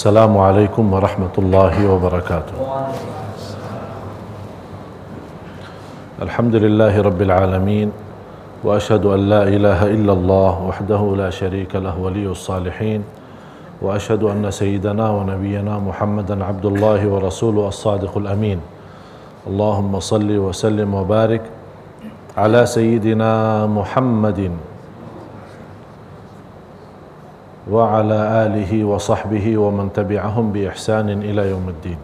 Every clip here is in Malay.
السلام عليكم ورحمة الله وبركاته. الحمد لله رب العالمين وأشهد أن لا إله إلا الله وحده لا شريك له ولي الصالحين وأشهد أن سيدنا ونبينا محمدا عبد الله ورسوله الصادق الأمين. اللهم صل وسلم وبارك على سيدنا محمد وعلى آله وصحبه ومن تبعهم بإحسان إلى يوم الدين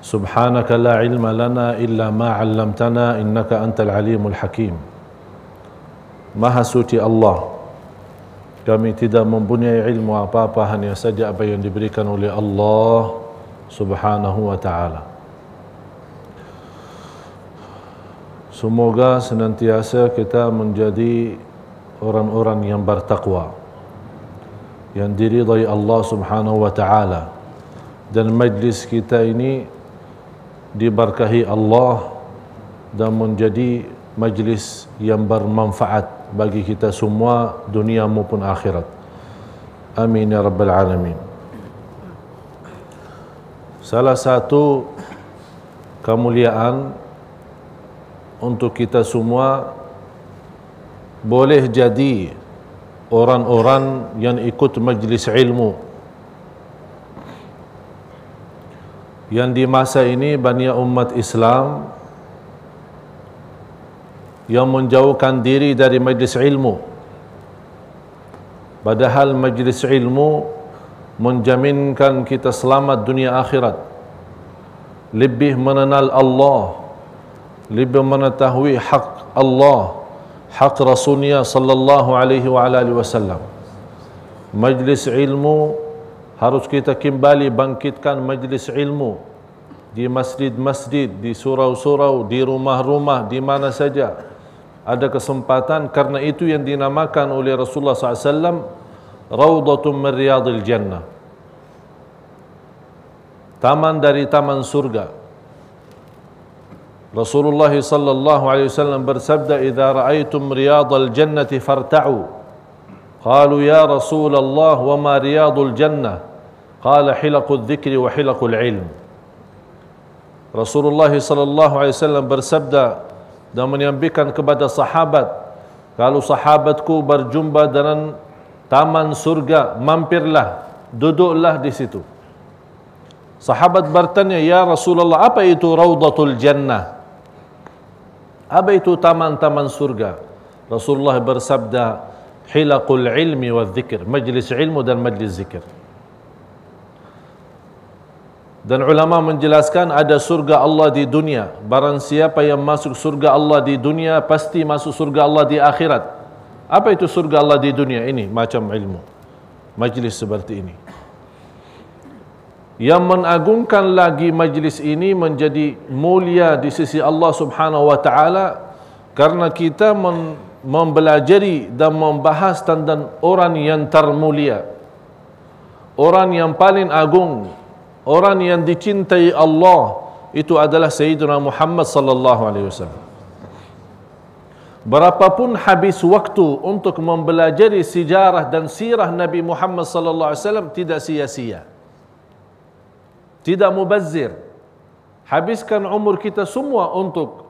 سبحانك لا علم لنا إلا ما علمتنا إنك أنت العليم الحكيم Maha suci Allah Kami tidak mempunyai ilmu apa-apa Hanya saja apa yang diberikan oleh Allah Subhanahu wa ta'ala Semoga senantiasa kita menjadi Orang-orang yang bertakwa Yang diridai Allah subhanahu wa ta'ala Dan majlis kita ini Diberkahi Allah Dan menjadi majlis yang bermanfaat bagi kita semua dunia maupun akhirat. Amin ya rabbal alamin. Salah satu kemuliaan untuk kita semua boleh jadi orang-orang yang ikut majlis ilmu. Yang di masa ini banyak umat Islam yang menjauhkan diri dari majlis ilmu. Padahal majlis ilmu menjaminkan kita selamat dunia akhirat. Lebih mengenal Allah lebih mengetahui hak Allah hak Rasulnya sallallahu alaihi wa alihi wasallam. Majlis ilmu harus kita kembali bangkitkan majlis ilmu di masjid-masjid, di surau-surau, di rumah-rumah, di mana saja. Ada kesempatan karena itu yang dinamakan oleh Rasulullah SAW Raudatun min riyadil jannah. Taman dari taman surga رسول الله صلى الله عليه وسلم برسبدا إذا رأيتم رياض الجنة فارتعوا قالوا يا رسول الله وما رياض الجنة قال حلق الذكر وحلق العلم رسول الله صلى الله عليه وسلم برسبدا دمن ينبكن كبد صحابت قالوا صحابتك برجنبا دنن taman surga mampirlah duduklah di situ sahabat bertanya ya Rasulullah apa itu روضة الجنة apa itu taman-taman surga Rasulullah bersabda hilaqul ilmi wa dzikr majlis ilmu dan majlis zikir dan ulama menjelaskan ada surga Allah di dunia. Barang siapa yang masuk surga Allah di dunia pasti masuk surga Allah di akhirat. Apa itu surga Allah di dunia ini? Macam ilmu. Majlis seperti ini. Yang menagungkan lagi majlis ini menjadi mulia di sisi Allah Subhanahu wa taala karena kita mempelajari dan membahas tentang orang yang termulia. Orang yang paling agung orang yang dicintai Allah itu adalah Sayyidina Muhammad sallallahu alaihi wasallam. Berapapun habis waktu untuk mempelajari sejarah dan sirah Nabi Muhammad sallallahu alaihi wasallam tidak sia-sia. Tidak mubazir. Habiskan umur kita semua untuk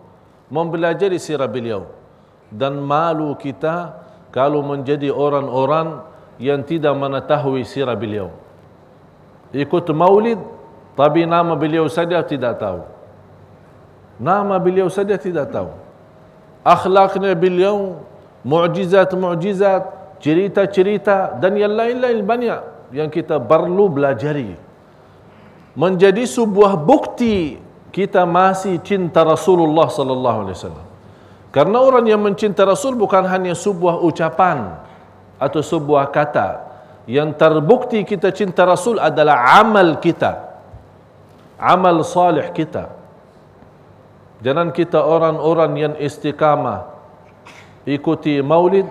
mempelajari sirah beliau. Dan malu kita kalau menjadi orang-orang yang tidak mengetahui sirah beliau ikut maulid tapi nama beliau saja tidak tahu nama beliau saja tidak tahu akhlaknya beliau mukjizat-mukjizat cerita-cerita dan yang lain-lain banyak yang kita perlu belajari menjadi sebuah bukti kita masih cinta Rasulullah sallallahu alaihi wasallam karena orang yang mencinta Rasul bukan hanya sebuah ucapan atau sebuah kata yang terbukti kita cinta Rasul adalah amal kita. Amal salih kita. Jangan kita orang-orang yang istiqamah ikuti maulid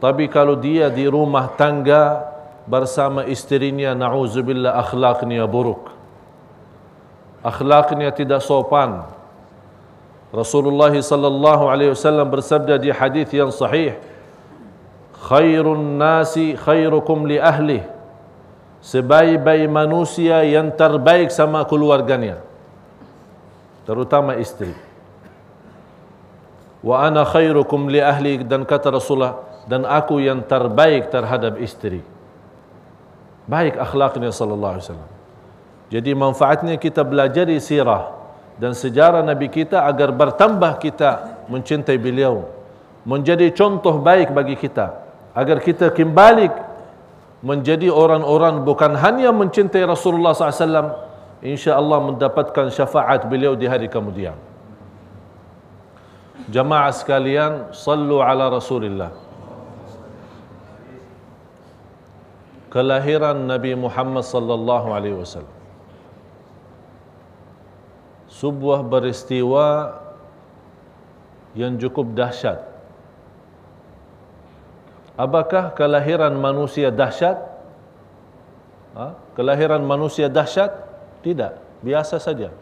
tapi kalau dia di rumah tangga bersama istrinya na'udzubillah akhlaknya buruk. Akhlaknya tidak sopan. Rasulullah sallallahu alaihi wasallam bersabda di hadis yang sahih khairun nasi khairukum li ahli. Sebaik-baik manusia yang terbaik sama keluarganya terutama istri wa ana khairukum li ahli dan kata Rasulullah dan aku yang terbaik terhadap istri baik akhlaknya sallallahu alaihi wasallam jadi manfaatnya kita belajar sirah. Dan sejarah Nabi kita agar bertambah kita mencintai beliau. Menjadi contoh baik bagi kita. Agar kita kembali menjadi orang-orang bukan hanya mencintai Rasulullah SAW insya-Allah mendapatkan syafaat beliau di hari kemudian. Jamaah sekalian sallu ala Rasulillah. Kelahiran Nabi Muhammad sallallahu alaihi wasallam sebuah peristiwa yang cukup dahsyat. Apakah kelahiran manusia dahsyat? Ha? Kelahiran manusia dahsyat? Tidak, biasa saja.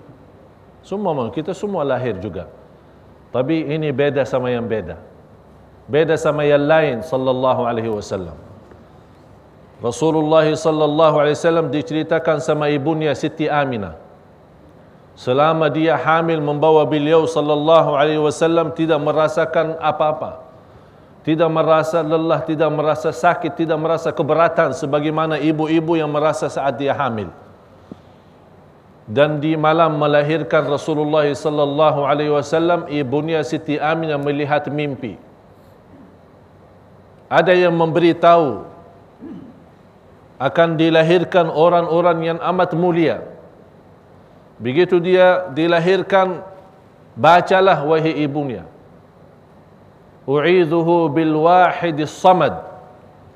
Semua kita semua lahir juga. Tapi ini beda sama yang beda. Beda sama yang lain sallallahu alaihi wasallam. Rasulullah sallallahu alaihi wasallam diceritakan sama ibunya Siti Aminah selama dia hamil membawa beliau sallallahu alaihi wasallam tidak merasakan apa-apa. Tidak merasa lelah tidak merasa sakit tidak merasa keberatan sebagaimana ibu-ibu yang merasa saat dia hamil. Dan di malam melahirkan Rasulullah sallallahu alaihi wasallam ibunya Siti Aminah melihat mimpi. Ada yang memberitahu akan dilahirkan orang-orang yang amat mulia Begitu dia dilahirkan, bacalah wahai ibunya. U'idhuhu bil wahidis samad.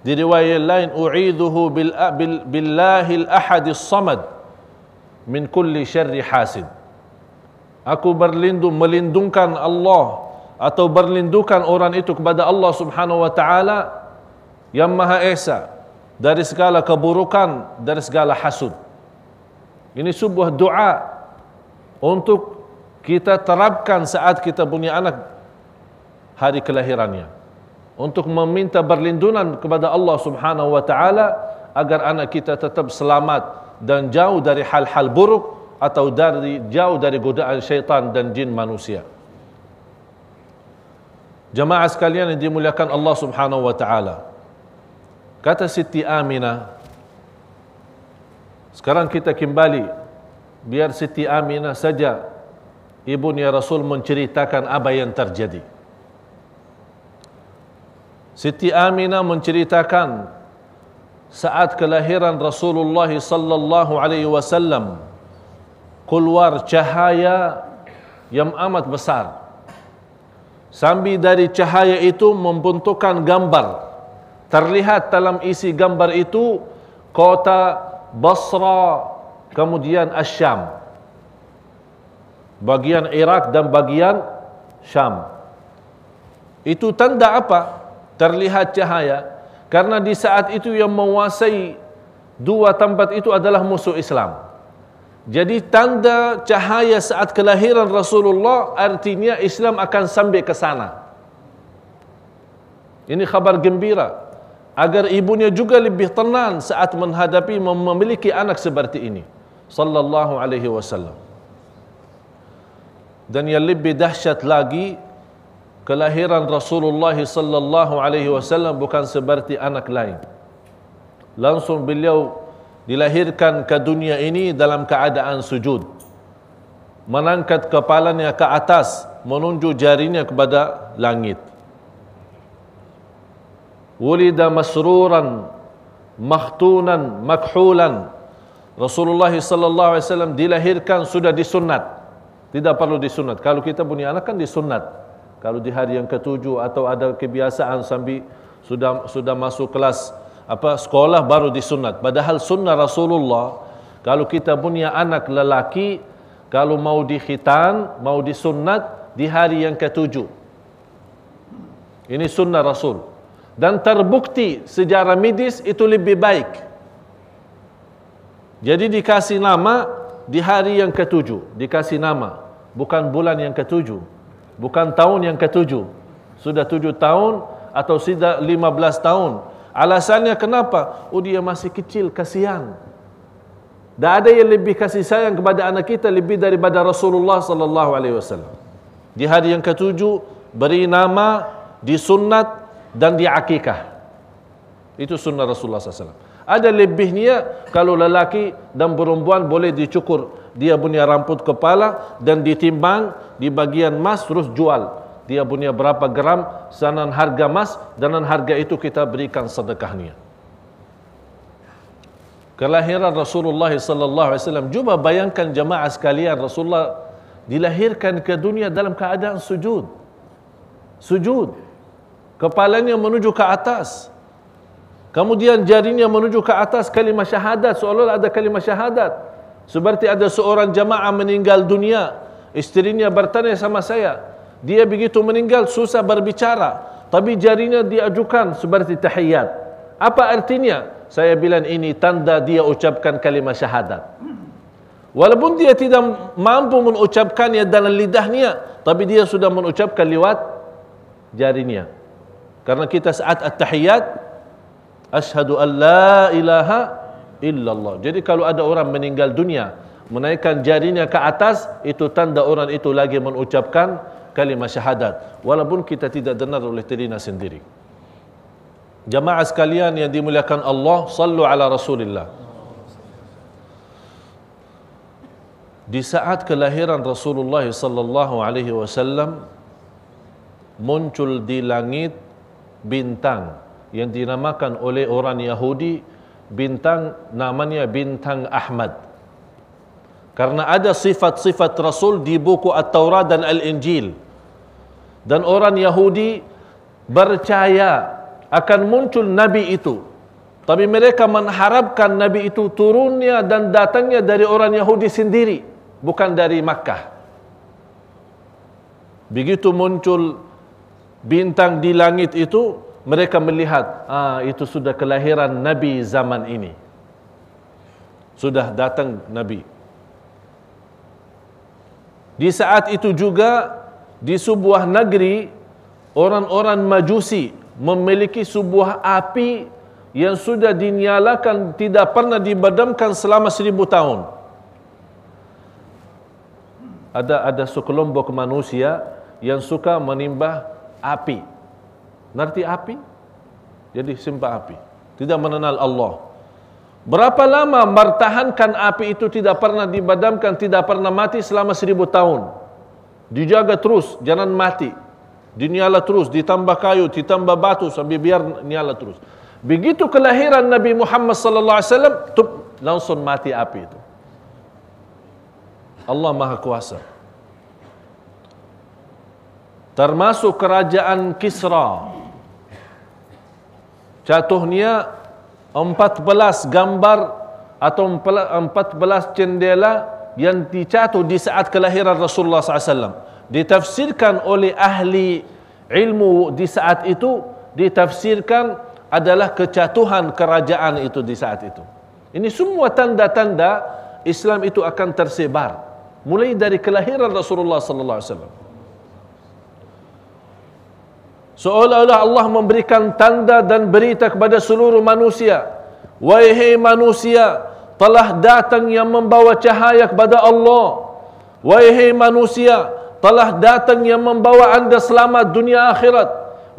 Di riwayat lain, u'idhuhu bil, bil, billahil ahadis samad. Min kulli syarri hasid. Aku berlindung, melindungkan Allah atau berlindungkan orang itu kepada Allah subhanahu wa ta'ala yang maha esa dari segala keburukan, dari segala hasud. Ini sebuah doa untuk kita terapkan saat kita punya anak hari kelahirannya. Untuk meminta berlindungan kepada Allah Subhanahu wa taala agar anak kita tetap selamat dan jauh dari hal-hal buruk atau dari jauh dari godaan syaitan dan jin manusia. Jemaah sekalian yang dimuliakan Allah Subhanahu wa taala. Kata Siti Aminah sekarang kita kembali biar Siti Aminah saja ibunya Rasul menceritakan apa yang terjadi. Siti Aminah menceritakan saat kelahiran Rasulullah sallallahu alaihi wasallam keluar cahaya yang amat besar. Sambil dari cahaya itu membentukkan gambar. Terlihat dalam isi gambar itu kota Basra, kemudian Asyam. Bagian Iraq dan bagian Syam. Itu tanda apa? Terlihat cahaya. Karena di saat itu yang menguasai dua tempat itu adalah musuh Islam. Jadi tanda cahaya saat kelahiran Rasulullah artinya Islam akan sampai ke sana. Ini khabar gembira agar ibunya juga lebih tenang saat menghadapi memiliki anak seperti ini sallallahu alaihi wasallam. Dan yang lebih dahsyat lagi kelahiran Rasulullah sallallahu alaihi wasallam bukan seperti anak lain. Langsung beliau dilahirkan ke dunia ini dalam keadaan sujud. Menangkat kepalanya ke atas menunjuk jarinya kepada langit. Wulida masruran makhtunan makhulan Rasulullah sallallahu alaihi wasallam dilahirkan sudah disunat. Tidak perlu disunat. Kalau kita punya anak kan disunat. Kalau di hari yang ketujuh atau ada kebiasaan sambil sudah sudah masuk kelas apa sekolah baru disunat. Padahal sunnah Rasulullah kalau kita punya anak lelaki kalau mau dikhitan mau disunat di hari yang ketujuh. Ini sunnah Rasul. Dan terbukti sejarah medis itu lebih baik. Jadi dikasih nama di hari yang ketujuh, dikasih nama bukan bulan yang ketujuh, Bukan tahun yang ketujuh. Sudah tujuh tahun atau sudah lima belas tahun. Alasannya kenapa? Oh dia masih kecil, kasihan. Tak ada yang lebih kasih sayang kepada anak kita lebih daripada Rasulullah sallallahu alaihi wasallam. Di hari yang ketujuh beri nama, disunat dan diakikah. Itu sunnah Rasulullah SAW. Ada lebihnya kalau lelaki dan perempuan boleh dicukur dia punya rambut kepala dan ditimbang di bagian mas terus jual. Dia punya berapa gram sanan harga mas dan harga itu kita berikan sedekahnya kelahiran Rasulullah sallallahu alaihi wasallam. Cuba bayangkan jemaah sekalian Rasulullah dilahirkan ke dunia dalam keadaan sujud. Sujud. Kepalanya menuju ke atas. Kemudian jarinya menuju ke atas kalimah syahadat seolah ada kalimah syahadat. Seperti ada seorang jemaah meninggal dunia, istrinya bertanya sama saya, dia begitu meninggal susah berbicara, tapi jarinya diajukan seperti tahiyat. Apa artinya? saya bilang ini tanda dia ucapkan kalimat syahadat. Walaupun dia tidak mampu mengucapkannya dalam lidahnya, tapi dia sudah mengucapkan lewat jarinya. Karena kita saat at-tahiyat, ashadu an la ilaha illallah. Jadi kalau ada orang meninggal dunia, menaikkan jarinya ke atas, itu tanda orang itu lagi mengucapkan kalimat syahadat. Walaupun kita tidak dengar oleh telinga sendiri. Jamaah sekalian yang dimuliakan Allah, sallu ala Rasulillah. Di saat kelahiran Rasulullah sallallahu alaihi wasallam muncul di langit bintang yang dinamakan oleh orang Yahudi bintang namanya bintang Ahmad. Karena ada sifat-sifat Rasul di buku At-Taurat dan Al-Injil. Dan orang Yahudi percaya akan muncul nabi itu tapi mereka mengharapkan nabi itu turunnya dan datangnya dari orang Yahudi sendiri bukan dari Makkah begitu muncul bintang di langit itu mereka melihat ah itu sudah kelahiran nabi zaman ini sudah datang nabi di saat itu juga di sebuah negeri orang-orang majusi memiliki sebuah api yang sudah dinyalakan tidak pernah dibadamkan selama seribu tahun. Ada ada sekelompok manusia yang suka menimbah api. Nanti api? Jadi simpah api. Tidak mengenal Allah. Berapa lama bertahankan api itu tidak pernah dibadamkan, tidak pernah mati selama seribu tahun. Dijaga terus, jangan mati dinyala terus, ditambah kayu, ditambah batu sampai biar nyala terus. Begitu kelahiran Nabi Muhammad sallallahu alaihi wasallam, langsung mati api itu. Allah Maha Kuasa. Termasuk kerajaan Kisra. Jatuhnya 14 gambar atau 14 jendela yang dicatuh di saat kelahiran Rasulullah SAW ditafsirkan oleh ahli ilmu di saat itu ditafsirkan adalah kecatuhan kerajaan itu di saat itu. Ini semua tanda-tanda Islam itu akan tersebar mulai dari kelahiran Rasulullah sallallahu alaihi wasallam. Seolah-olah Allah memberikan tanda dan berita kepada seluruh manusia. Wahai manusia, telah datang yang membawa cahaya kepada Allah. Wahai manusia, telah datang yang membawa anda selamat dunia akhirat.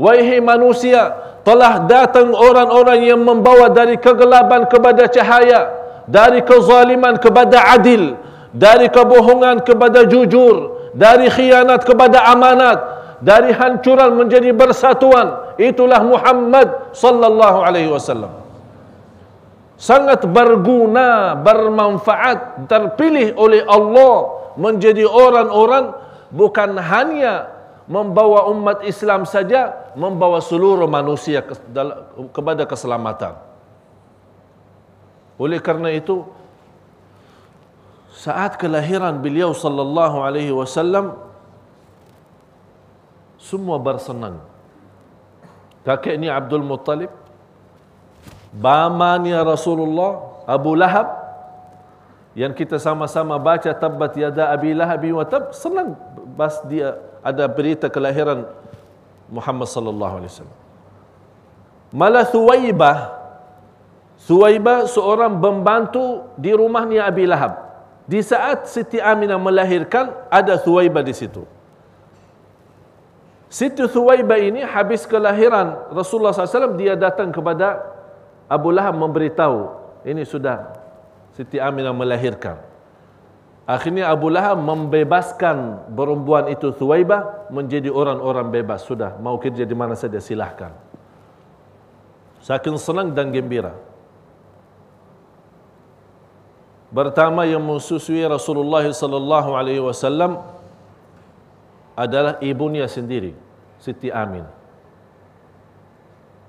Wahai manusia, telah datang orang-orang yang membawa dari kegelapan kepada cahaya, dari kezaliman kepada adil, dari kebohongan kepada jujur, dari khianat kepada amanat, dari hancuran menjadi bersatuan. Itulah Muhammad sallallahu alaihi wasallam. Sangat berguna, bermanfaat, terpilih oleh Allah menjadi orang-orang bukan hanya membawa umat Islam saja, membawa seluruh manusia kepada keselamatan. Oleh karena itu, saat kelahiran beliau sallallahu alaihi wasallam semua bersenang. Kakeknya Abdul Muttalib, bamanya Rasulullah Abu Lahab yang kita sama-sama baca tabbat yada abi lahab wa tab senang bas dia ada berita kelahiran Muhammad sallallahu alaihi wasallam. Malah Thuwaibah Thuwaibah seorang pembantu di rumahnya Abi Lahab. Di saat Siti Aminah melahirkan ada Thuwaibah di situ. Siti Thuwaibah ini habis kelahiran Rasulullah SAW dia datang kepada Abu Lahab memberitahu ini sudah Siti Aminah melahirkan. Akhirnya Abu Lahab membebaskan perempuan itu Thuwaibah menjadi orang-orang bebas. Sudah, mau kerja di mana saja silahkan. Saking senang dan gembira. Pertama yang mensusui Rasulullah sallallahu alaihi wasallam adalah ibunya sendiri, Siti Amin.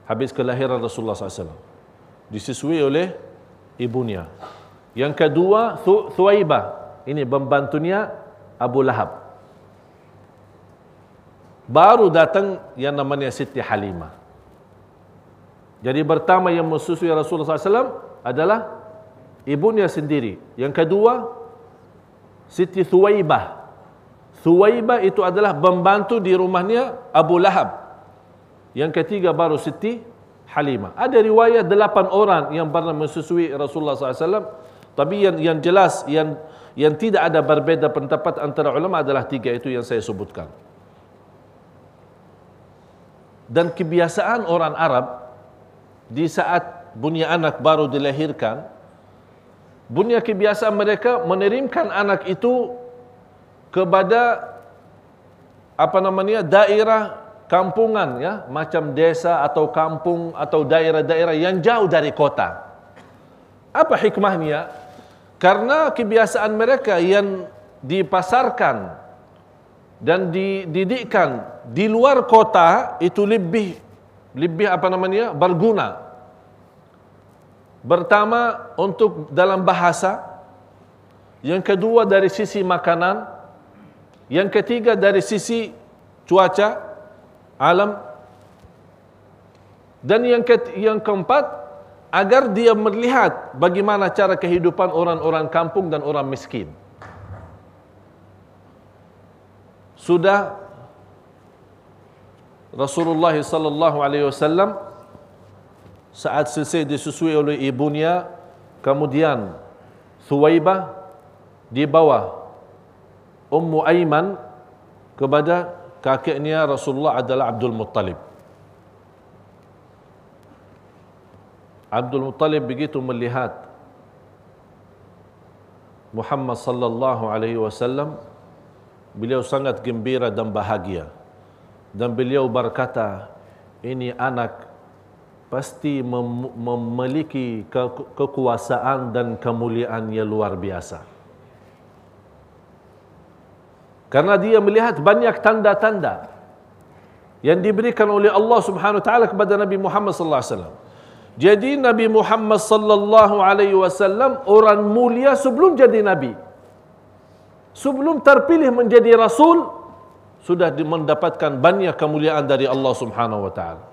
Habis kelahiran Rasulullah SAW. Disusui oleh ibunya. Yang kedua, Thuwaibah ini pembantunya Abu Lahab. Baru datang yang namanya Siti Halimah. Jadi pertama yang mesusui Rasulullah SAW adalah ibunya sendiri. Yang kedua, Siti Thuwaibah. Thuwaibah itu adalah pembantu di rumahnya Abu Lahab. Yang ketiga baru Siti Halimah. Ada riwayat delapan orang yang pernah mesusui Rasulullah SAW. Tapi yang yang jelas, yang yang tidak ada berbeda pendapat antara ulama adalah tiga itu yang saya sebutkan. Dan kebiasaan orang Arab di saat bunyi anak baru dilahirkan, bunyi kebiasaan mereka menerimkan anak itu kepada apa namanya daerah kampungan ya, macam desa atau kampung atau daerah-daerah yang jauh dari kota. Apa hikmahnya? Karena kebiasaan mereka yang dipasarkan dan dididikkan di luar kota itu lebih lebih apa namanya berguna. Pertama untuk dalam bahasa, yang kedua dari sisi makanan, yang ketiga dari sisi cuaca alam dan yang ke yang keempat agar dia melihat bagaimana cara kehidupan orang-orang kampung dan orang miskin. Sudah Rasulullah sallallahu alaihi wasallam saat selesai disusui oleh ibunya kemudian Thuwaibah dibawa Ummu Aiman kepada kakeknya Rasulullah adalah Abdul Muttalib. Abdul Muttalib begitu melihat Muhammad sallallahu alaihi wasallam beliau sangat gembira dan bahagia dan beliau berkata ini anak pasti mem memiliki ke kekuasaan dan kemuliaan yang luar biasa karena dia melihat banyak tanda-tanda yang diberikan oleh Allah Subhanahu wa taala kepada Nabi Muhammad sallallahu alaihi wasallam jadi Nabi Muhammad sallallahu alaihi wasallam orang mulia sebelum jadi nabi. Sebelum terpilih menjadi rasul sudah mendapatkan banyak kemuliaan dari Allah Subhanahu wa taala.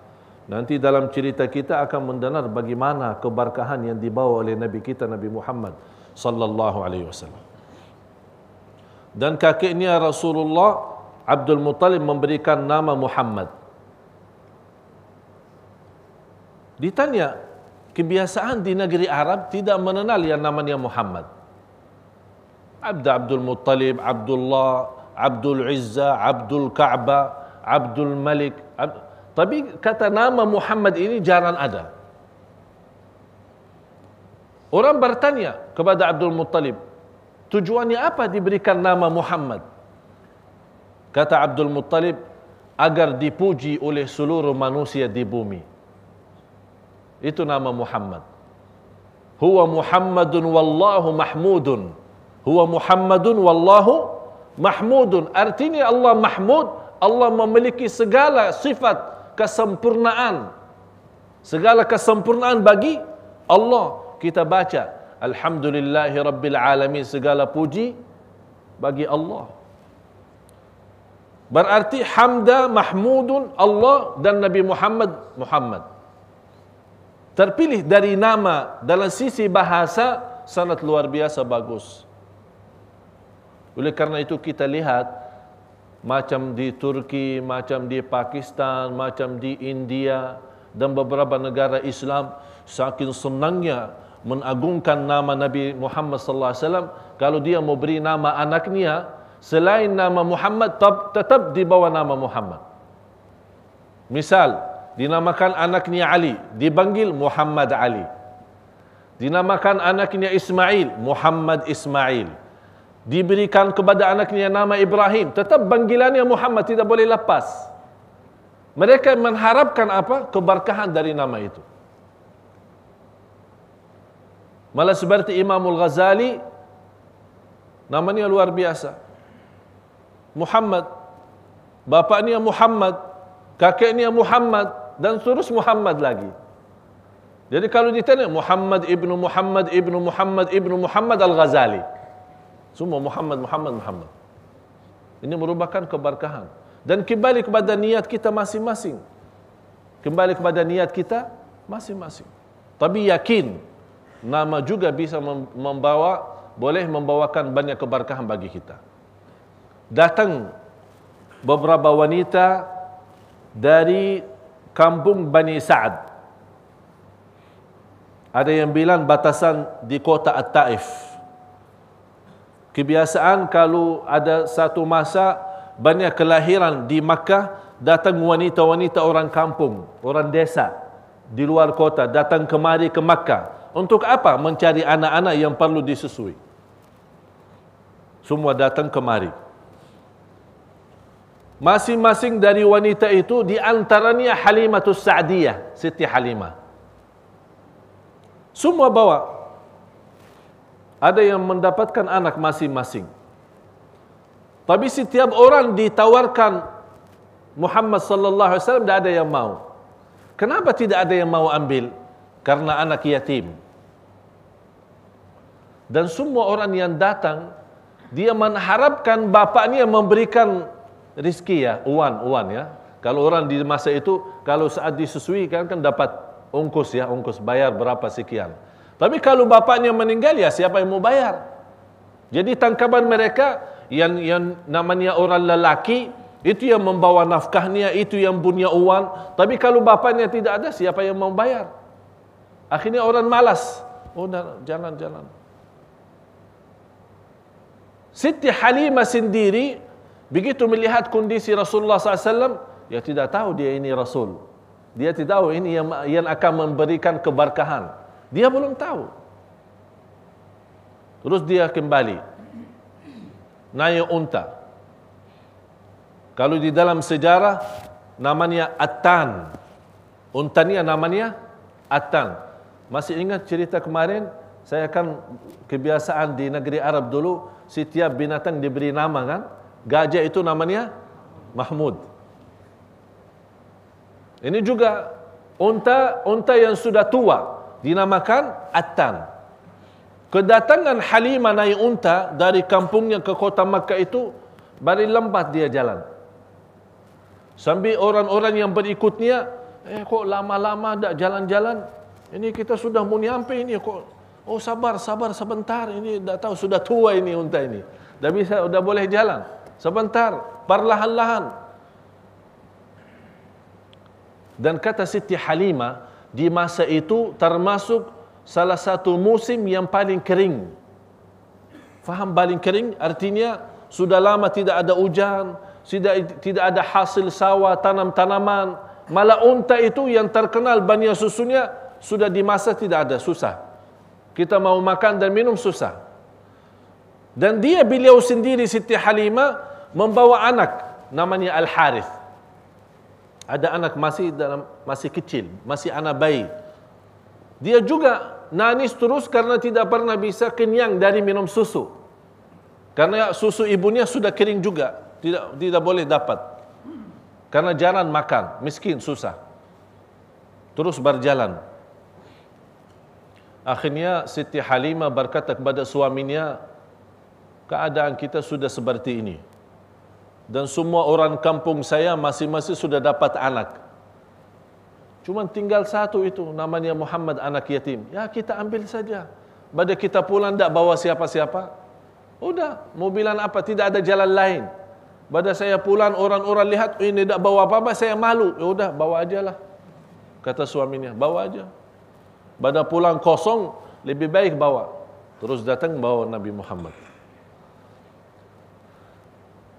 Nanti dalam cerita kita akan mendengar bagaimana keberkahan yang dibawa oleh nabi kita Nabi Muhammad sallallahu alaihi wasallam. Dan kakeknya Rasulullah Abdul Muttalib memberikan nama Muhammad. Ditanya, kebiasaan di negeri Arab tidak mengenal yang namanya Muhammad. Abd Abdul Muttalib, Abdullah, Abdul Izza, Abdul Ka'bah, Abdul Malik. Ab... Tapi kata nama Muhammad ini jarang ada. Orang bertanya kepada Abdul Muttalib, tujuannya apa diberikan nama Muhammad? Kata Abdul Muttalib, agar dipuji oleh seluruh manusia di bumi. Itu nama Muhammad. Huwa Muhammadun wallahu mahmudun. Huwa Muhammadun wallahu mahmudun. Artinya Allah mahmud, Allah memiliki segala sifat kesempurnaan. Segala kesempurnaan bagi Allah. Kita baca Alhamdulillahi Rabbil Alamin segala puji bagi Allah. Berarti hamda mahmudun Allah dan Nabi Muhammad Muhammad terpilih dari nama dalam sisi bahasa sangat luar biasa bagus. Oleh karena itu kita lihat macam di Turki, macam di Pakistan, macam di India dan beberapa negara Islam saking senangnya mengagungkan nama Nabi Muhammad sallallahu alaihi wasallam kalau dia mau beri nama anaknya selain nama Muhammad tetap di bawah nama Muhammad. Misal dinamakan anaknya Ali dipanggil Muhammad Ali. Dinamakan anaknya Ismail Muhammad Ismail. Diberikan kepada anaknya nama Ibrahim tetap panggilannya Muhammad tidak boleh lepas. Mereka mengharapkan apa? Keberkahan dari nama itu. Malah seperti Imamul Ghazali namanya luar biasa. Muhammad bapaknya Muhammad, kakeknya Muhammad dan terus Muhammad lagi. Jadi kalau ditanya Muhammad ibnu Muhammad ibnu Muhammad ibnu Muhammad Al-Ghazali. Semua Muhammad Muhammad Muhammad. Ini merupakan keberkahan dan kembali kepada niat kita masing-masing. Kembali kepada niat kita masing-masing. Tapi yakin nama juga bisa membawa boleh membawakan banyak keberkahan bagi kita. Datang beberapa wanita dari kampung Bani Sa'ad. Ada yang bilang batasan di kota At-Taif. Kebiasaan kalau ada satu masa banyak kelahiran di Makkah, datang wanita-wanita orang kampung, orang desa di luar kota datang kemari ke Makkah untuk apa? Mencari anak-anak yang perlu disusui. Semua datang kemari. Masing-masing dari wanita itu di antaranya Halimatus Sa'diyah, Siti Halimah. Semua bawa. Ada yang mendapatkan anak masing-masing. Tapi setiap orang ditawarkan Muhammad sallallahu alaihi wasallam tidak ada yang mau. Kenapa tidak ada yang mau ambil? Karena anak yatim. Dan semua orang yang datang, dia mengharapkan bapaknya memberikan rizki ya, uan, uan ya. Kalau orang di masa itu, kalau saat disusui kan, kan dapat ongkos ya, ongkos bayar berapa sekian. Tapi kalau bapaknya meninggal ya siapa yang mau bayar? Jadi tangkapan mereka yang yang namanya orang lelaki itu yang membawa nafkahnya, itu yang punya uang. Tapi kalau bapaknya tidak ada, siapa yang mau bayar? Akhirnya orang malas. Oh, jalan-jalan. Siti Halimah sendiri begitu melihat kondisi Rasulullah SAW, dia tidak tahu dia ini Rasul. Dia tidak tahu ini yang, yang akan memberikan keberkahan. Dia belum tahu. Terus dia kembali. Naik unta. Kalau di dalam sejarah namanya Atan. Unta ni namanya Atan. Masih ingat cerita kemarin? Saya kan kebiasaan di negeri Arab dulu, setiap binatang diberi nama kan? Gajah itu namanya Mahmud. Ini juga unta unta yang sudah tua dinamakan Attan. Kedatangan Halimah naik unta dari kampungnya ke kota Makkah itu bari lambat dia jalan. Sambil orang-orang yang berikutnya, eh kok lama-lama tak jalan-jalan, ini kita sudah mau nyampe ini kok. Oh sabar, sabar sebentar. Ini dah tahu sudah tua ini unta ini. Dah bisa, dah boleh jalan. Sebentar, perlahan-lahan. Dan kata Siti Halimah, di masa itu termasuk salah satu musim yang paling kering. Faham paling kering? Artinya sudah lama tidak ada hujan, tidak tidak ada hasil sawah, tanam-tanaman. Malah unta itu yang terkenal banyak susunya sudah di masa tidak ada susah. Kita mau makan dan minum susah. Dan dia beliau sendiri Siti Halimah membawa anak namanya Al Harith. Ada anak masih dalam masih kecil, masih anak bayi. Dia juga nangis terus karena tidak pernah bisa kenyang dari minum susu. Karena susu ibunya sudah kering juga, tidak tidak boleh dapat. Karena jarang makan, miskin susah. Terus berjalan. Akhirnya Siti Halimah berkata kepada suaminya, keadaan kita sudah seperti ini. Dan semua orang kampung saya masing-masing sudah dapat anak. Cuma tinggal satu itu namanya Muhammad anak yatim. Ya kita ambil saja. Pada kita pulang tak bawa siapa-siapa. Udah, mobilan apa? Tidak ada jalan lain. Pada saya pulang orang-orang lihat oh, ini tak bawa apa-apa, saya malu. Ya udah, bawa aja lah. Kata suaminya, bawa aja. Pada pulang kosong, lebih baik bawa. Terus datang bawa Nabi Muhammad.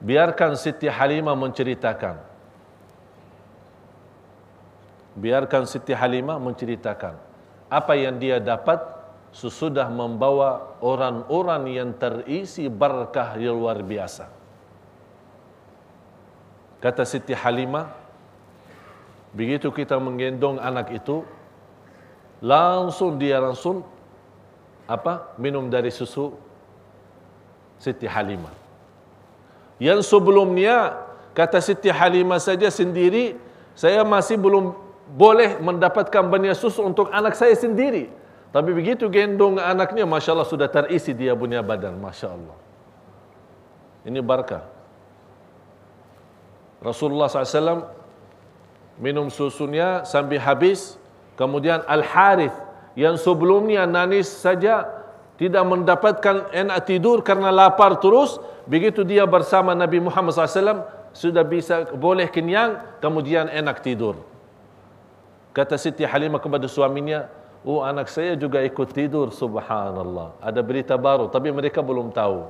Biarkan Siti Halimah menceritakan. Biarkan Siti Halimah menceritakan apa yang dia dapat sesudah membawa orang-orang yang terisi berkah yang luar biasa. Kata Siti Halimah, begitu kita menggendong anak itu, langsung dia langsung apa minum dari susu Siti Halimah. Yang sebelumnya kata Siti Halimah saja sendiri saya masih belum boleh mendapatkan banyak susu untuk anak saya sendiri. Tapi begitu gendong anaknya, Masya Allah sudah terisi dia punya badan. Masya Allah. Ini barakah. Rasulullah SAW minum susunya sambil habis. Kemudian Al-Harith yang sebelumnya nanis saja tidak mendapatkan enak tidur karena lapar terus begitu dia bersama Nabi Muhammad SAW sudah bisa boleh kenyang kemudian enak tidur. Kata Siti Halimah kepada suaminya oh anak saya juga ikut tidur subhanallah. Ada berita baru tapi mereka belum tahu.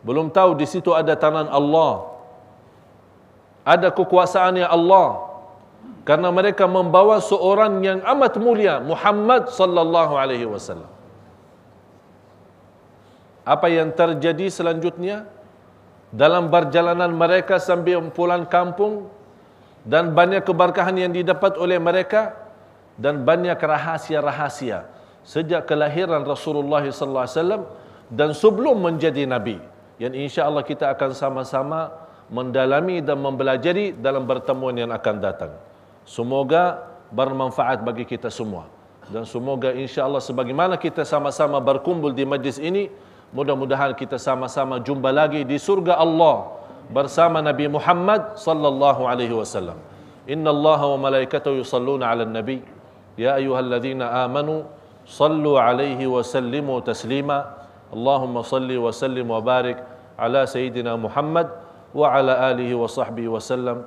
Belum tahu di situ ada tangan Allah. Ada kekuasaannya Allah karena mereka membawa seorang yang amat mulia Muhammad sallallahu alaihi wasallam. Apa yang terjadi selanjutnya? Dalam perjalanan mereka sambil pulang kampung dan banyak keberkahan yang didapat oleh mereka dan banyak rahasia-rahasia sejak kelahiran Rasulullah sallallahu alaihi wasallam dan sebelum menjadi nabi. Yang insya-Allah kita akan sama-sama mendalami dan mempelajari dalam pertemuan yang akan datang. Semoga bermanfaat bagi kita semua. Dan semoga insya Allah sebagaimana kita sama-sama berkumpul di majlis ini, mudah-mudahan kita sama-sama jumpa lagi di surga Allah bersama Nabi Muhammad sallallahu alaihi wasallam. Inna Allah wa malaikatahu yusalluna 'alan nabi. Ya ayyuhalladzina amanu sallu alaihi wa sallimu taslima. Allahumma salli wa sallim wa barik ala sayyidina Muhammad wa ala alihi wa sahbihi wa sallam.